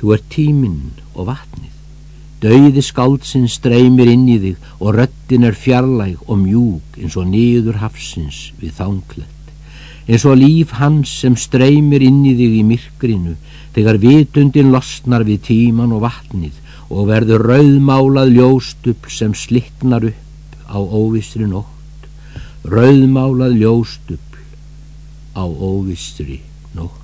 Þú ert tíminn og vatnið. Dauði skáldsinn streymir inn í þig og röttin er fjarlæg og mjúk eins og niður hafsins við þánklett. Eins og líf hans sem streymir inn í þig í myrkrinu þegar vitundin losnar við tíman og vatnið og verður rauðmálað ljóstupl sem slittnar upp á óvistri nótt. Rauðmálað ljóstupl á óvistri nótt.